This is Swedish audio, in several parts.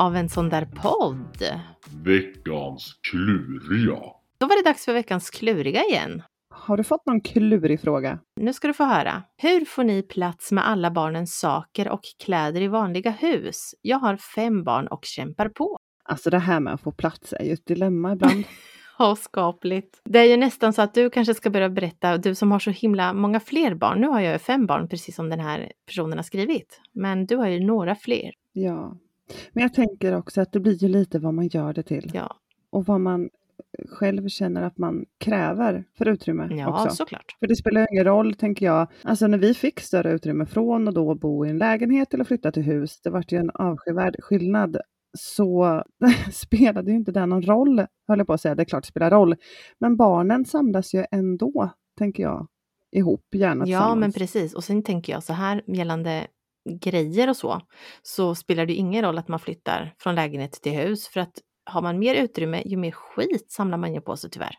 av en sån där podd. Veckans kluriga. Då var det dags för veckans kluriga igen. Har du fått någon klurig fråga? Nu ska du få höra. Hur får ni plats med alla barnens saker och kläder i vanliga hus? Jag har fem barn och kämpar på. Alltså det här med att få plats är ju ett dilemma ibland. Skapligt. Det är ju nästan så att du kanske ska börja berätta, du som har så himla många fler barn. Nu har jag ju fem barn, precis som den här personen har skrivit. Men du har ju några fler. ja. Men jag tänker också att det blir ju lite vad man gör det till. Ja, Och vad man själv känner att man kräver för utrymme ja också. såklart. För det spelar ingen roll, tänker jag. Alltså när vi fick större utrymme från och då bo i en lägenhet eller flytta till hus, det vart ju en avskyvärd skillnad. Så spelade ju inte det någon roll, höll jag på att säga. Det är klart det spelar roll. Men barnen samlas ju ändå, tänker jag, ihop, gärna Ja, men precis. Och sen tänker jag så här gällande grejer och så, så spelar det ingen roll att man flyttar från lägenhet till hus. För att har man mer utrymme, ju mer skit samlar man ju på sig tyvärr.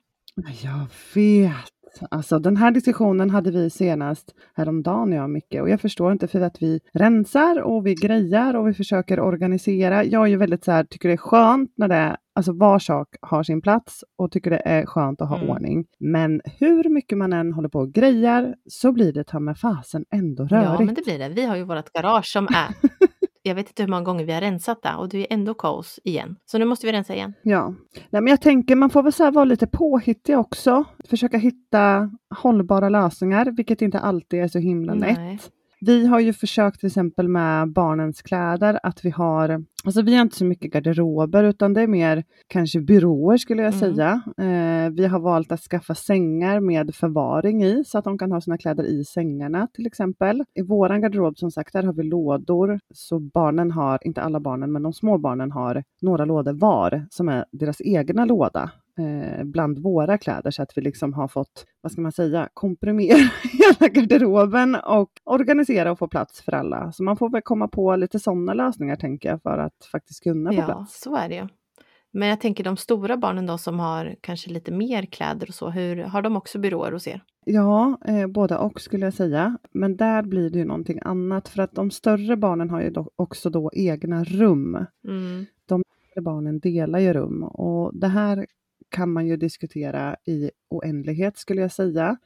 Jag vet. Alltså den här diskussionen hade vi senast häromdagen, jag och Micke. Och jag förstår inte för att vi rensar och vi grejar och vi försöker organisera. Jag är ju väldigt så här, tycker det är skönt när det alltså var sak har sin plats och tycker det är skönt att ha Mm. ordning. Men hur mycket man än håller på och grejar så blir det ta med fasen ändå rörigt. Ja, men det blir det. Vi har ju vårt garage som är jag vet inte hur många gånger vi har rensat det och det är ändå kaos igen. Så nu måste vi rensa igen. Ja, Nej, men jag tänker man får väl så vara lite påhittig också. Försöka hitta hållbara lösningar, vilket inte alltid är så himla lätt. Nej. Vi har ju försökt till exempel med barnens kläder att vi har, alltså vi har inte så mycket garderober utan det är mer kanske byråer skulle jag Mm. säga. Eh, vi har valt att skaffa sängar med förvaring i så att de kan ha sina kläder i sängarna till exempel. I våran garderob som sagt, där har vi lådor så barnen har, inte alla barnen men de små barnen har några lådor var som är deras egna låda eh, bland våra kläder så att vi liksom har fått, vad ska man säga, komprimera hela garderoben och organisera och få plats för alla. Så man får väl komma på lite sådana lösningar tänker jag för att faktiskt kunna få Ja, plats. så är det ju. Men jag tänker de stora barnen då som har kanske lite mer kläder och så, hur, har de också byråer hos er? Ja, eh, båda och skulle jag säga. Men där blir det ju någonting annat för att de större barnen har ju då också då egna rum. Mm. mindre barnen delar ju rum och det här kan man ju diskutera i oändlighet skulle jag säga.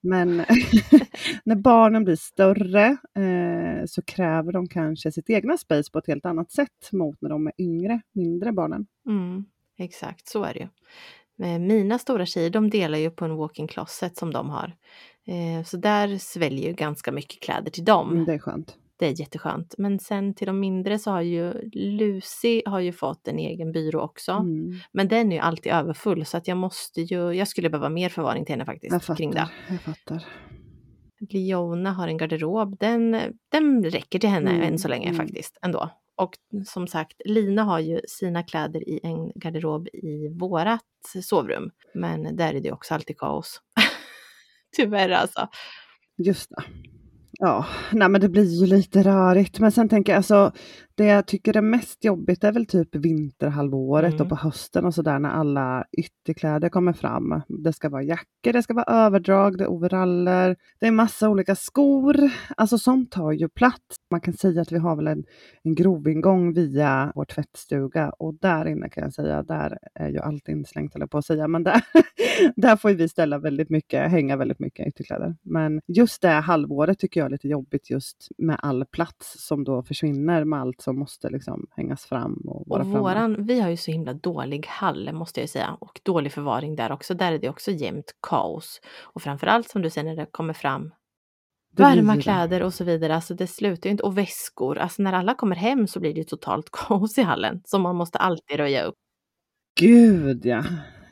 Men när barnen blir större eh, så kräver de kanske sitt egna space på ett helt annat sätt mot när de är yngre, mindre barnen. Mm, exakt, så är det ju. Men Mina stora tjejer, de delar ju på en walk-in closet som de har. Eh, så där sväljer ju ganska mycket kläder till dem. Mm, Det är skönt. Det är jätteskönt. Men sen till de mindre så har ju Lucy har ju fått en egen byrå också. Mm, Men den är ju alltid överfull så att jag måste ju, jag skulle behöva mer förvaring till henne jag faktiskt kring det. fattar. Jag fattar. Leona har en garderob, den, den räcker till henne Mm, än så länge mm. faktiskt ändå. Och som sagt, Lina har ju sina kläder i en garderob i vårat sovrum. Men där är det också alltid kaos. Tyvärr alltså. Just det. Ja, nej men det blir ju lite rörigt. Men sen tänker jag alltså, det jag tycker är mest jobbigt är väl typ vinterhalvåret Mm. och på hösten och sådär när alla ytterkläder kommer fram. Det ska vara jackor, det ska vara överdrag, det är overaller, det är massa olika skor. Alltså sånt tar ju plats. Man kan säga att vi har väl en, en grovingång via vår tvättstuga och där inne kan jag säga, där är ju allt inslängt jag på att säga, men där, där får vi ställa väldigt mycket, hänga väldigt mycket ytterkläder. Men just det halvåret tycker jag är lite jobbigt just med all plats som då försvinner med allt som måste liksom hängas fram och vara Och framme. våran, vi har ju så himla dålig hall måste jag säga. Och dålig förvaring där också. Där är det också jämt kaos. Och framförallt som du säger när det kommer fram varma kläder och så vidare. Alltså det slutar ju inte. Och väskor. Alltså när alla kommer hem så blir det totalt kaos i hallen. Så man måste alltid röja upp. Gud ja!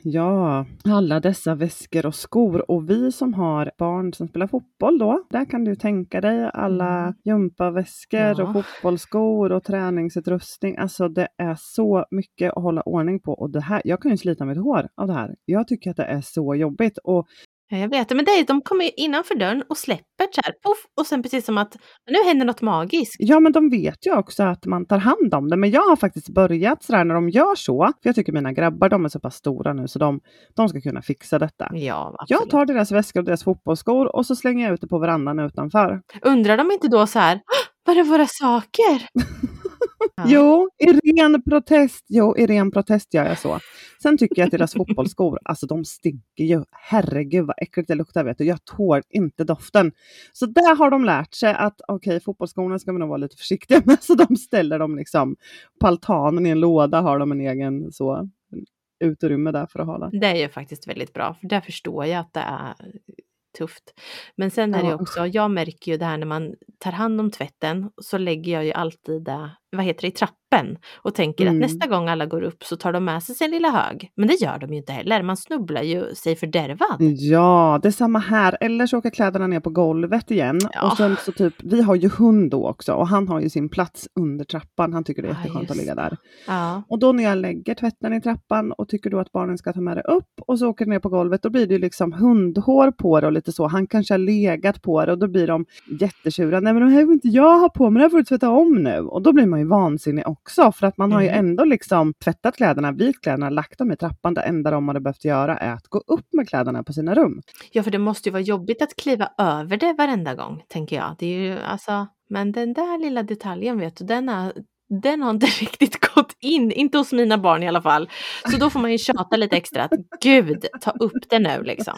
Ja, alla dessa väskor och skor. Och vi som har barn som spelar fotboll då, där kan du tänka dig alla Mm. gympaväskor Ja. och fotbollsskor och träningsutrustning. Alltså det är så mycket att hålla ordning på. Och det här, jag kan ju slita mitt hår av det här. Jag tycker att det är så jobbigt. Och Ja, jag vet men det är, de kommer ju innanför dörren och släpper så här, poff, och sen precis som att nu händer något magiskt. Ja, men de vet ju också att man tar hand om det. Men jag har faktiskt börjat sådär när de gör så. För jag tycker mina grabbar, de är så pass stora nu så de, de ska kunna fixa detta. Ja, absolut. Jag tar deras väskor och deras fotbollsskor och så slänger jag ut det på verandan utanför. Undrar de inte då så här, "Åh, var är våra saker? Ja. Jo, i ren protest. Jo, i ren protest gör jag så. Sen tycker jag att deras fotbollsskor, alltså de stinker ju. Herregud vad äckligt det luktar vet du. Jag tål inte doften. Så där har de lärt sig att okej, fotbollsskorna ska vi nog vara lite försiktiga med. Så de ställer dem liksom på altanen i en låda har de en egen så utrymme där för att ha det. Det är ju faktiskt väldigt bra, för där förstår jag att det är tufft. Men sen är det också, jag märker ju det här när man tar hand om tvätten, så lägger jag ju alltid det, vad heter det, i trappen och tänker Mm. att nästa gång alla går upp så tar de med sig sin lilla hög. Men det gör de ju inte heller, man snubblar ju sig fördärvad. Ja, det är samma här. Eller så åker kläderna ner på golvet igen. Ja. Och sen så typ, vi har ju hund då också och han har ju sin plats under trappan. Han tycker det är Ja, jätteskönt att ligga där. Ja, Och då när jag lägger tvätten i trappan och tycker då att barnen ska ta med det upp och så åker det ner på golvet, då blir det ju liksom hundhår på det och lite så. Han kanske har legat på det och då blir de jättetjuriga. Nej men det här vill inte jag ha på mig, det här får du tvätta om nu. Och då blir man ju vansinnig också för att man har ju Mm. ändå liksom tvättat kläderna, vikt kläderna, lagt dem i trappan. Det enda de hade behövt göra är att gå upp med kläderna på sina rum. ja för det måste ju vara jobbigt att kliva över det varenda gång, tänker jag. Det är ju alltså, men den där lilla detaljen vet du, den är den har inte riktigt gått in, inte hos mina barn i alla fall. Så då får man ju tjata lite extra att gud, ta upp det nu liksom.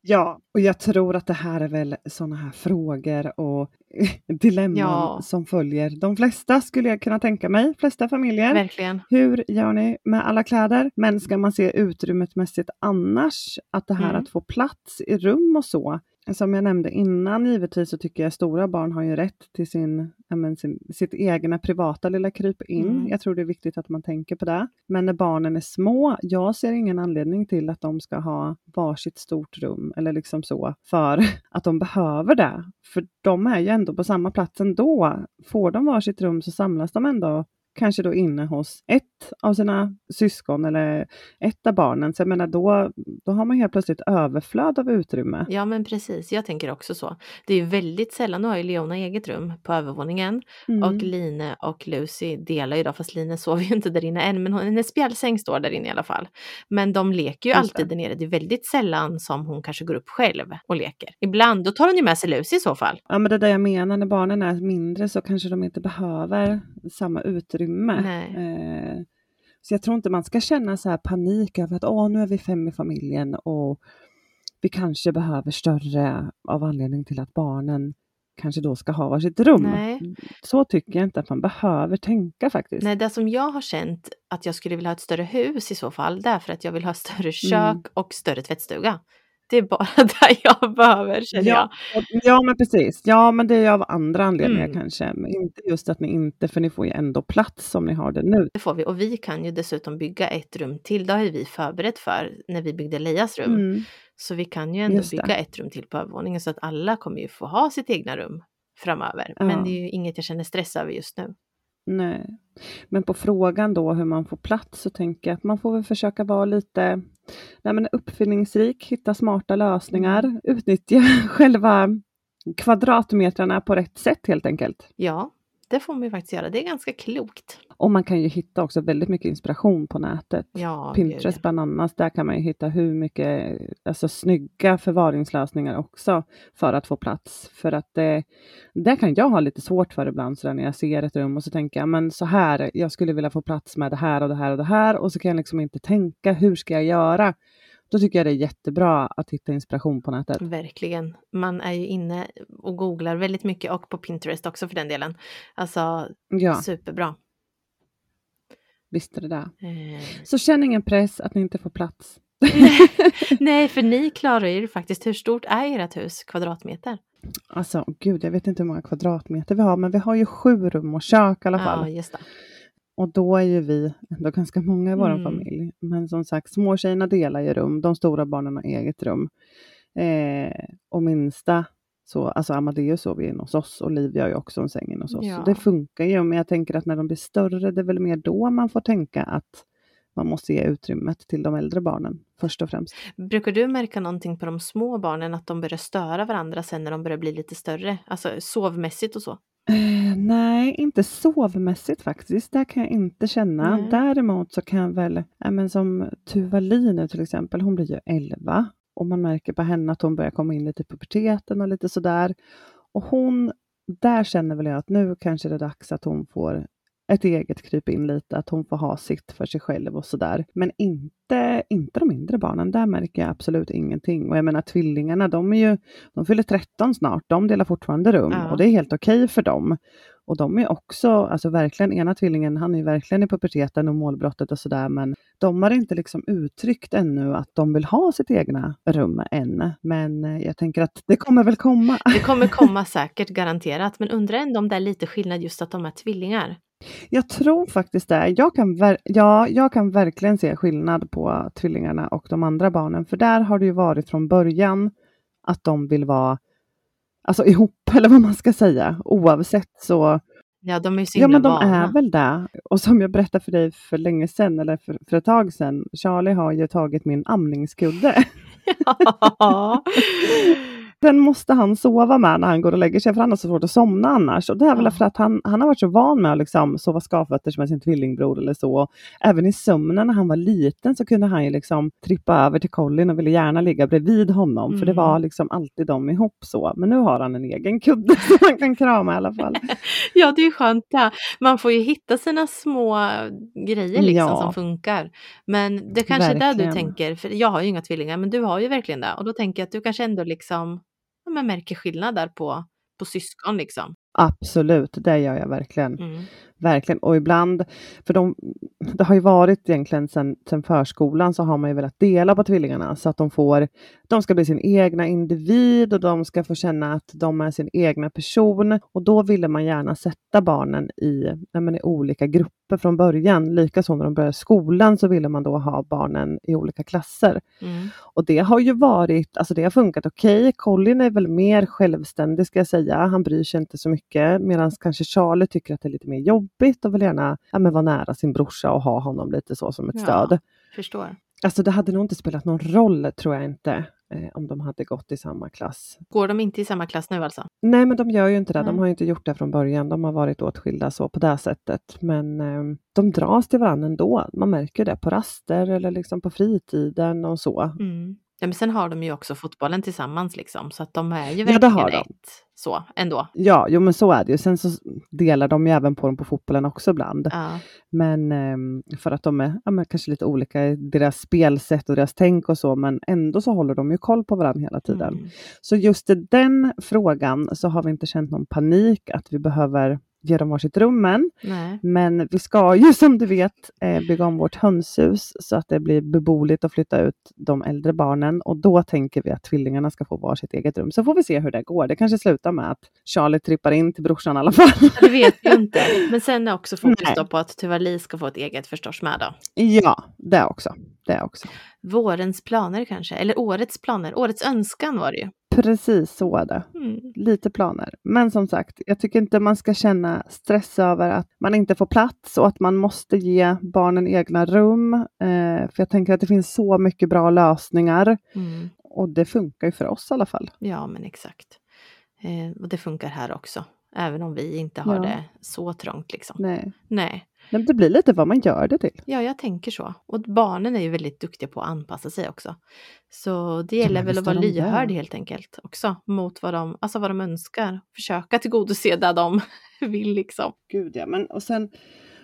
Ja, och jag tror att det här är väl sådana här frågor och dilemman Ja. som följer de flesta skulle jag kunna tänka mig, flesta familjer. Verkligen. Hur gör ni med alla kläder? Men ska man se utrymmetmässigt annars, att det här Mm. att få plats i rum och så. Som jag nämnde innan, givetvis så tycker jag stora barn har ju rätt till sin, men sin, sitt egna privata lilla kryp in. Mm. Jag tror det är viktigt att man tänker på det. Men när barnen är små, jag ser ingen anledning till att de ska ha varsitt stort rum eller liksom så, för att de behöver det. För de är ju ändå på samma plats ändå. Får de varsitt rum så samlas de ändå kanske då inne hos ett av sina syskon eller ett av barnen. Så jag menar då, då har man helt plötsligt överflöd av utrymme. Ja men precis, jag tänker också så. Det är ju väldigt sällan, nu har ju Leona eget rum på övervåningen Mm. och Line och Lucy delar ju då, fast Line sover ju inte där inne än, men hon, hennes spjälsäng står där inne i alla fall. Men de leker ju Just alltid det. där nere, det är väldigt sällan som hon kanske går upp själv och leker. Ibland, då tar hon ju med sig Lucy i så fall. Ja men det är det jag menar, när barnen är mindre så kanske de inte behöver samma utrymme. Nej. Eh, så jag tror inte man ska känna så här panik över att Åh, nu är vi fem i familjen och vi kanske behöver större av anledning till att barnen kanske då ska ha varsitt rum. Nej. Så tycker jag inte att man behöver tänka faktiskt. Nej, det som jag har känt att jag skulle vilja ha ett större hus i så fall, det är för att jag vill ha större kök Mm. och större tvättstuga. Det är bara där jag behöver känner jag. Ja, och- ja men precis. Ja men det är av andra anledningar Mm. kanske. Men inte just att ni inte, för ni får ju ändå plats som ni har det nu. Det får vi och vi kan ju dessutom bygga ett rum till. Det har ju vi förberett för när vi byggde Leias rum. Mm. Så vi kan ju ändå bygga ett rum till på övervåningen så att alla kommer ju få ha sitt egna rum framöver. Ja. Men det är ju inget jag känner stress över just nu. Nej. Men på frågan då hur man får plats så tänker jag att man får väl försöka vara lite nej, men uppfinningsrik, hitta smarta lösningar, Mm. utnyttja själva kvadratmetrarna på rätt sätt helt enkelt. Ja, det får man ju faktiskt göra. Det är ganska klokt. Och man kan ju hitta också väldigt mycket inspiration på nätet. Ja, Pinterest bland annat, där kan man ju hitta hur mycket alltså, snygga förvaringslösningar också för att få plats. För att det, det kan jag ha lite svårt för ibland så där, när jag ser ett rum och så tänker jag, men så här, jag skulle vilja få plats med det här och det här och det här och så kan jag liksom inte tänka, hur ska jag göra? Då tycker jag det är jättebra att hitta inspiration på nätet. Verkligen. Man är ju inne och googlar väldigt mycket och på Pinterest också för den delen. Alltså Ja, superbra. Visst är det där. Eh, Så känn ingen press att ni inte får plats. Nej, för ni klarar ju faktiskt. Hur stort är ert hus kvadratmeter? Alltså gud, jag vet inte hur många kvadratmeter vi har, men vi har ju sju rum och kök i alla fall. Ja. Och då är ju vi ändå ganska många i vår Mm. familj. Men som sagt, småtjejerna delar ju rum, de stora barnen har eget rum. Eh, och minsta, så, alltså Amadeus sover ju inne hos oss och Livia har ju också en säng inne hos oss. Ja. Det funkar ju, men jag tänker att när de blir större, det är väl mer då man får tänka att man måste ge utrymmet till de äldre barnen först och främst. Brukar du märka någonting på de små barnen att de börjar störa varandra sen när de börjar bli lite större? Alltså sovmässigt och så? Eh, nej, inte sovmässigt faktiskt. Det kan jag inte känna. Nej. Däremot så kan jag väl, ja, men som Tuvalie nu till exempel, hon blir ju 11 och man märker på henne att hon börjar komma in lite i puberteten och lite sådär. Och hon, där känner väl jag att nu kanske det är dags att hon får ett eget kryp in lite, att hon får ha sitt för sig själv och sådär. Men inte, inte de mindre barnen, där märker jag absolut ingenting. Och jag menar tvillingarna, de är ju, de fyller 13 snart, de delar fortfarande rum Ja. och det är helt okej för dem. Och de är också, alltså verkligen, ena tvillingen, han är verkligen i puberteten och målbrottet och sådär, men de har inte liksom uttryckt ännu att de vill ha sitt egna rum än. Men eh, jag tänker att det kommer väl komma. Det kommer komma säkert garanterat, men undrar ändå om det är lite skillnad just att de är tvillingar. Jag tror faktiskt det. Jag kan, ja, jag kan verkligen se skillnad på tvillingarna och de andra barnen, för där har det ju varit från början att de vill vara alltså, ihop, eller vad man ska säga. Oavsett så, Ja, de är ju så ja men de vana. är väl det. Och som jag berättade för dig för länge sedan, eller för, för ett tag sedan, Charlie har ju tagit min amningskudde. Ja. Den måste han sova med när han går och lägger sig, för han har så svårt att somna annars. Och det är väl Ja. för att han, han har varit så van med att liksom sova skavfötters med sin tvillingbror eller så. Även i sömnen när han var liten så kunde han ju liksom trippa över till Colin och ville gärna ligga bredvid honom, för det Mm. var liksom alltid de ihop så. Men nu har han en egen kudde som han kan krama i alla fall. ja, det är skönt det. Man får ju hitta sina små grejer liksom Ja. som funkar. Men det kanske är där du Verkligen. tänker, för jag har ju inga tvillingar, men du har ju verkligen det. Och då tänker jag att du kanske ändå liksom men märker skillnad där på, på syskon liksom. Absolut, det gör jag verkligen. Mm. Verkligen. Och ibland, för de, det har ju varit egentligen sedan sen förskolan så har man ju velat dela på tvillingarna så att de får, de ska bli sin egna individ och de ska få känna att de är sin egna person. Och då ville man gärna sätta barnen i, men i olika grupper från början. Likaså när de började skolan så ville man då ha barnen i olika klasser. Mm. Och det har ju varit, alltså det har funkat okej. Colin är väl mer självständig ska jag säga. Han bryr sig inte så mycket. Medan kanske Charlie tycker att det är lite mer jobbigt och vill gärna ja, men vara nära sin brorsa och ha honom lite så som ett Ja. stöd. Förstår. Alltså det hade nog inte spelat någon roll tror jag inte. Eh, om de hade gått i samma klass. Går de inte i samma klass nu alltså? Nej men de gör ju inte det. De Nej. har inte gjort det från början. De har varit åtskilda så på det sättet. Men eh, de dras till varandra ändå. Man märker det på raster eller liksom på fritiden och så. Mm. Ja, men sen har de ju också fotbollen tillsammans liksom, så att de är ju Ja, verkligen de. ett så ändå. Ja, jo men så är det ju. Sen så delar de ju även på dem på fotbollen också ibland. Ja. Men ehm, för att de är ja, kanske lite olika i deras spelsätt och deras tänk och så, men ändå så håller de ju koll på varandra hela tiden. Mm. Så just i den frågan så har vi inte känt någon panik att vi behöver ge dem varsitt rum än. Nej. Men vi ska ju som du vet eh, bygga om vårt hönshus så att det blir beboeligt att flytta ut de äldre barnen och då tänker vi att tvillingarna ska få varsitt eget rum. Så får vi se hur det går. Det kanske slutar med att Charlie trippar in till brorsan i alla fall. Det vet vi inte. Men sen är också fokus då på att Tuvali ska få ett eget förstås med då. ja, det också. Det också. Vårens planer kanske, eller årets planer. Årets önskan var det ju. Precis så är det. Mm. Lite planer. Men som sagt, jag tycker inte man ska känna stress över att man inte får plats och att man måste ge barnen egna rum. Eh, för jag tänker att det finns så mycket bra lösningar Mm. och det funkar ju för oss i alla fall. Ja, men exakt. Eh, och det funkar här också. Även om vi inte har Ja. det så trångt liksom. Nej. Nej. Men det blir lite vad man gör det till. Ja, jag tänker så. Och barnen är ju väldigt duktiga på att anpassa sig också. Så det gäller men väl att vara lyhörd helt enkelt också mot vad de, alltså vad de önskar. Försöka tillgodose det de vill liksom. Gud ja, men och sen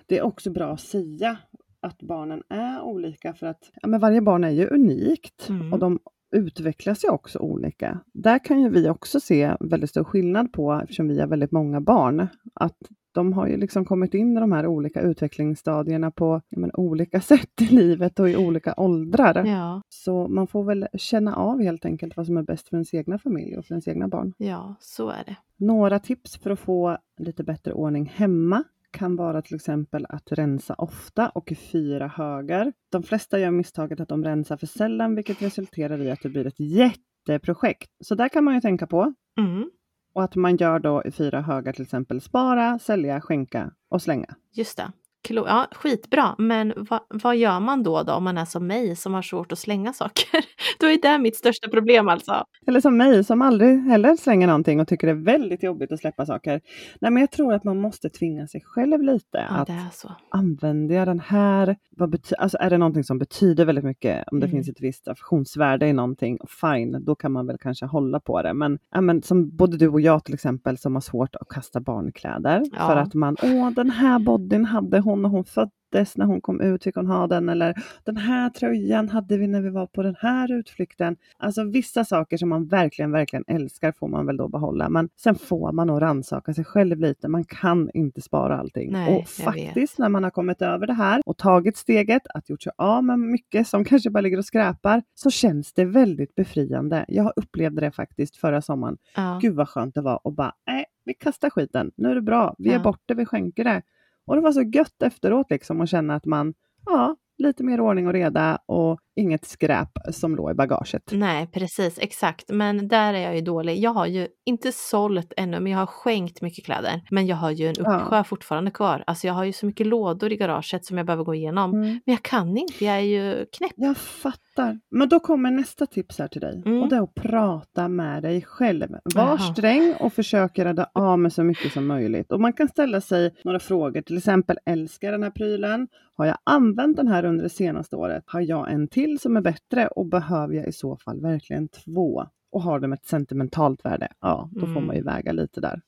det är också bra att säga att barnen är olika för att ja, men varje barn är ju unikt Mm. och de utvecklas ju också olika. Där kan ju vi också se väldigt stor skillnad på, eftersom vi har väldigt många barn, att de har ju liksom kommit in i de här olika utvecklingsstadierna på men, olika sätt i livet och i olika åldrar. Ja, Så man får väl känna av helt enkelt vad som är bäst för ens egna familj och för ens egna barn. ja, så är det. Några tips för att få lite bättre ordning hemma kan vara till exempel att rensa ofta och i fyra högar. De flesta gör misstaget att de rensar för sällan vilket resulterar i att det blir ett jätteprojekt. Så där kan man ju tänka på. Mm, Och att man gör då i fyra högar till exempel spara, sälja, skänka och slänga. just det. Klo- ja, skitbra, men vad, vad gör man då, då om man är som mig som har svårt att slänga saker? då är det mitt största problem alltså. Eller som mig som aldrig heller slänger någonting och tycker det är väldigt jobbigt att släppa saker. Nej, men jag tror att man måste tvinga sig själv lite. Ja, att det är så. använder jag den här? Vad bety- alltså är det någonting som betyder väldigt mycket? Om det Mm. finns ett visst affektionsvärde i någonting, fine, då kan man väl kanske hålla på det. Men, ja, men som både du och jag till exempel som har svårt att kasta barnkläder. Ja. För att man, åh den här bodyn hade hon när hon föddes, när hon kom ut fick hon ha den. Eller den här tröjan hade vi när vi var på den här utflykten. Alltså vissa saker som man verkligen, verkligen älskar får man väl då behålla. Men sen får man nog rannsaka sig själv lite. Man kan inte spara allting. Nej, och vet. faktiskt när man har kommit över det här och tagit steget att gjort sig av med mycket som kanske bara ligger och skräpar så känns det väldigt befriande. Jag upplevde det faktiskt förra sommaren. Ja. Gud vad skönt det var och bara, nej, vi kastar skiten. Nu är det bra. Vi Ja. är bort det, vi skänker det. Och det var så gött efteråt liksom att känna att man, ja, lite mer ordning och reda och inget skräp som låg i bagaget. Nej, precis, exakt. Men där är jag ju dålig. Jag har ju inte sålt ännu, men jag har skänkt mycket kläder. Men jag har ju en Ja. uppsjö fortfarande kvar. Alltså jag har ju så mycket lådor i garaget som jag behöver gå igenom. Mm. Men jag kan inte, jag är ju knäpp. Jag fattar. Men då kommer nästa tips här till dig. Mm. Och det är att prata med dig själv. Var Jaha. sträng och försök rädda av med så mycket som möjligt. Och man kan ställa sig några frågor. Till exempel, älskar jag den här prylen? Har jag använt den här under det senaste året? Har jag en till som är bättre? Och behöver jag i så fall verkligen två? Och har de ett sentimentalt värde? Ja, då får Mm. man ju väga lite där.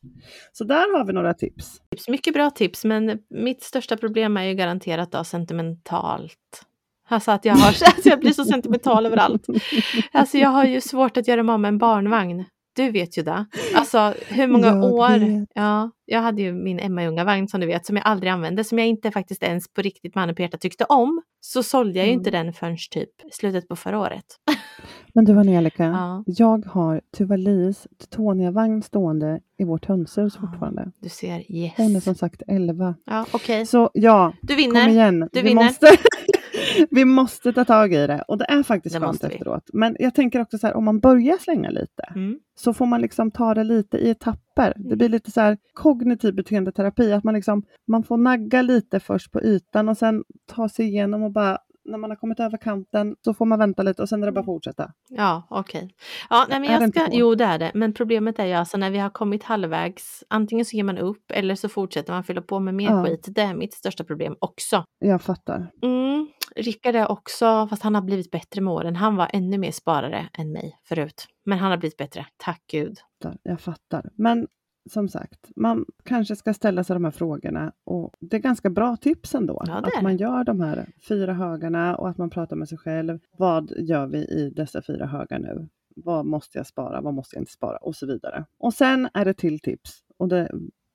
Så där har vi några tips. Mycket bra tips, men mitt största problem är ju garanterat då sentimentalt. Alltså att jag, har, att jag blir så sentimental över allt. Alltså jag har ju svårt att göra mig av med en barnvagn. Du vet ju det. Alltså hur många Jag år. vet. Ja, jag hade ju min Emma Ljunga-vagn som du vet, som jag aldrig använde, som jag inte faktiskt ens på riktigt med handen på hjärtat tyckte om. Så sålde jag ju Mm. inte den förrän typ slutet på förra året. Men du Angelica, Ja. jag har Tuvalis Tetonia-vagn stående i vårt hönshus Ja. fortfarande. Du ser, yes. Hon är som sagt 11. Ja, okej. Så ja, Du kom vinner. igen. Du vi, vinner. Måste, vi måste ta tag i det. Och det är faktiskt Det skönt efteråt. Men jag tänker också så här, om man börjar slänga lite Mm. så får man liksom ta det lite i etapper. Det blir lite så här kognitiv beteendeterapi, att man liksom man får nagga lite först på ytan och sen ta sig igenom och bara när man har kommit över kanten så får man vänta lite och sen är det bara att fortsätta. Ja, okej. Ja, nej, men jag ska, jo det är det. Men problemet är ju alltså när vi har kommit halvvägs, antingen så ger man upp eller så fortsätter man fylla på med mer Ja. skit. Det är mitt största problem också. Jag fattar. Mm, Rickard är också, fast han har blivit bättre med åren. Han var ännu mer sparare än mig förut. Men han har blivit bättre, tack gud. jag fattar. Men som sagt, man kanske ska ställa sig de här frågorna och det är ganska bra tips ändå. Ja, att man gör de här fyra högarna och att man pratar med sig själv. Vad gör vi i dessa fyra högar nu? Vad måste jag spara? Vad måste jag inte spara? Och så vidare. Och sen är det till tips. Och det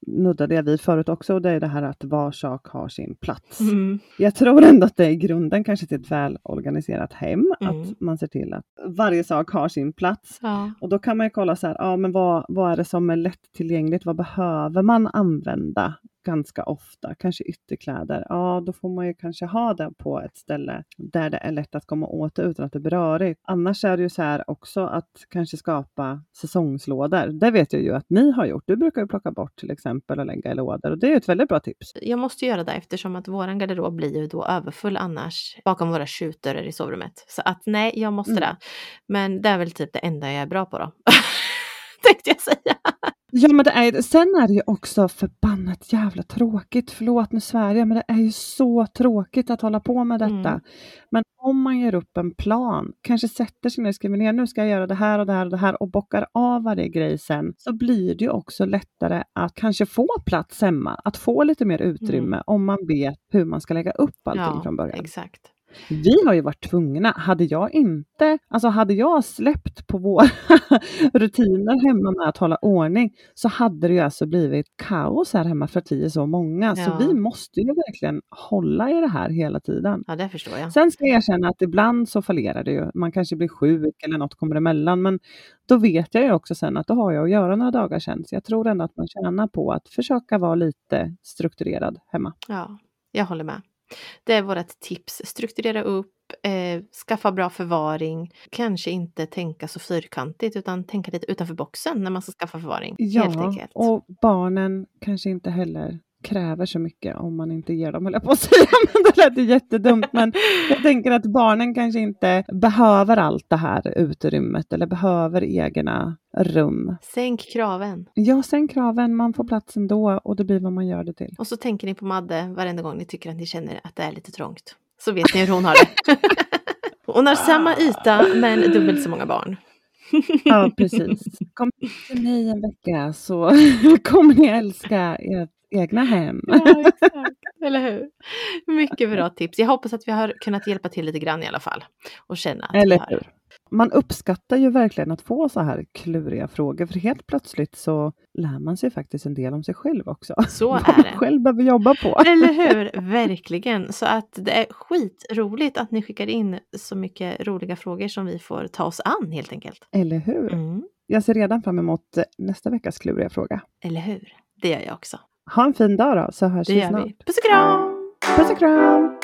nuddade jag vid förut också. Och det är det här att var sak har sin plats. Mm. Jag tror ändå att det är grunden kanske till ett väl organiserat hem. Mm. Att man ser till att varje sak har sin plats. Ja. Och då kan man ju kolla så här, ja men vad, vad är det som är lättillgängligt? Vad behöver man använda ganska ofta? Kanske ytterkläder. Ja, då får man ju kanske ha det på ett ställe där det är lätt att komma åt det utan att det blir rörigt. Annars är det ju så här också att kanske skapa säsongslådor. Det vet jag ju att ni har gjort. Du brukar ju plocka bort till exempel och lägga i lådor och det är ju ett väldigt bra tips. Jag måste göra det eftersom att våran garderob blir ju då överfull annars bakom våra skjutdörrar i sovrummet. Så att nej, jag måste Mm. det. Men det är väl typ det enda jag är bra på då. Tänkte jag säga. Ja men det är, sen är det ju också förbannat jävla tråkigt, förlåt nu jag, men det är ju så tråkigt att hålla på med detta. Mm. Men om man gör upp en plan, kanske sätter sig ner och skriver ner, nu ska jag göra det här och det här och det här och bockar av varje grej sen, så blir det ju också lättare att kanske få plats hemma, att få lite mer utrymme om man vet hur man ska lägga upp allting Mm. Ja, från början. Exakt. Vi har ju varit tvungna, hade jag inte, alltså hade jag släppt på våra rutiner hemma med att hålla ordning så hade det ju alltså blivit kaos här hemma för att vi är så många. Så Ja. vi måste ju verkligen hålla i det här hela tiden. Ja, det förstår jag. Sen ska jag erkänna att ibland så fallerar det ju. Man kanske blir sjuk eller något kommer emellan. Men då vet jag ju också sen att då har jag att göra några dagar sen. Så jag tror ändå att man tjänar på att försöka vara lite strukturerad hemma. Ja, jag håller med. Det är vårt tips. Strukturera upp, eh, skaffa bra förvaring, kanske inte tänka så fyrkantigt utan tänka lite utanför boxen när man ska skaffa förvaring. Ja, och barnen kanske inte heller kräver så mycket om man inte ger dem, höll jag på att säga. Men det lät ju jättedumt. Men jag tänker att barnen kanske inte behöver allt det här utrymmet eller behöver egna rum. Sänk kraven. Ja, sänk kraven, man får plats ändå och det blir vad man gör det till. Och så tänker ni på Madde varenda gång ni tycker att ni känner att det är lite trångt. Så vet ni hur hon har det. hon har samma yta men dubbelt så många barn. Ja, precis. Kom till mig en vecka så kommer ni älska ert egna hem. Ja, exakt. Eller hur? Mycket bra tips. Jag hoppas att vi har kunnat hjälpa till lite grann i alla fall. Och känna att Eller hur? Man uppskattar ju verkligen att få så här kluriga frågor, för helt plötsligt så lär man sig faktiskt en del om sig själv också. Så Vad är man det. själv behöver jobba på. Eller hur? Verkligen. Så att det är skitroligt att ni skickar in så mycket roliga frågor som vi får ta oss an helt enkelt. Eller hur? Mm. Jag ser redan fram emot nästa veckas kluriga fråga. Eller hur? Det gör jag också. Ha en fin dag då, så hörs Det vi snart. vi. Puss och kram! Puss och kram!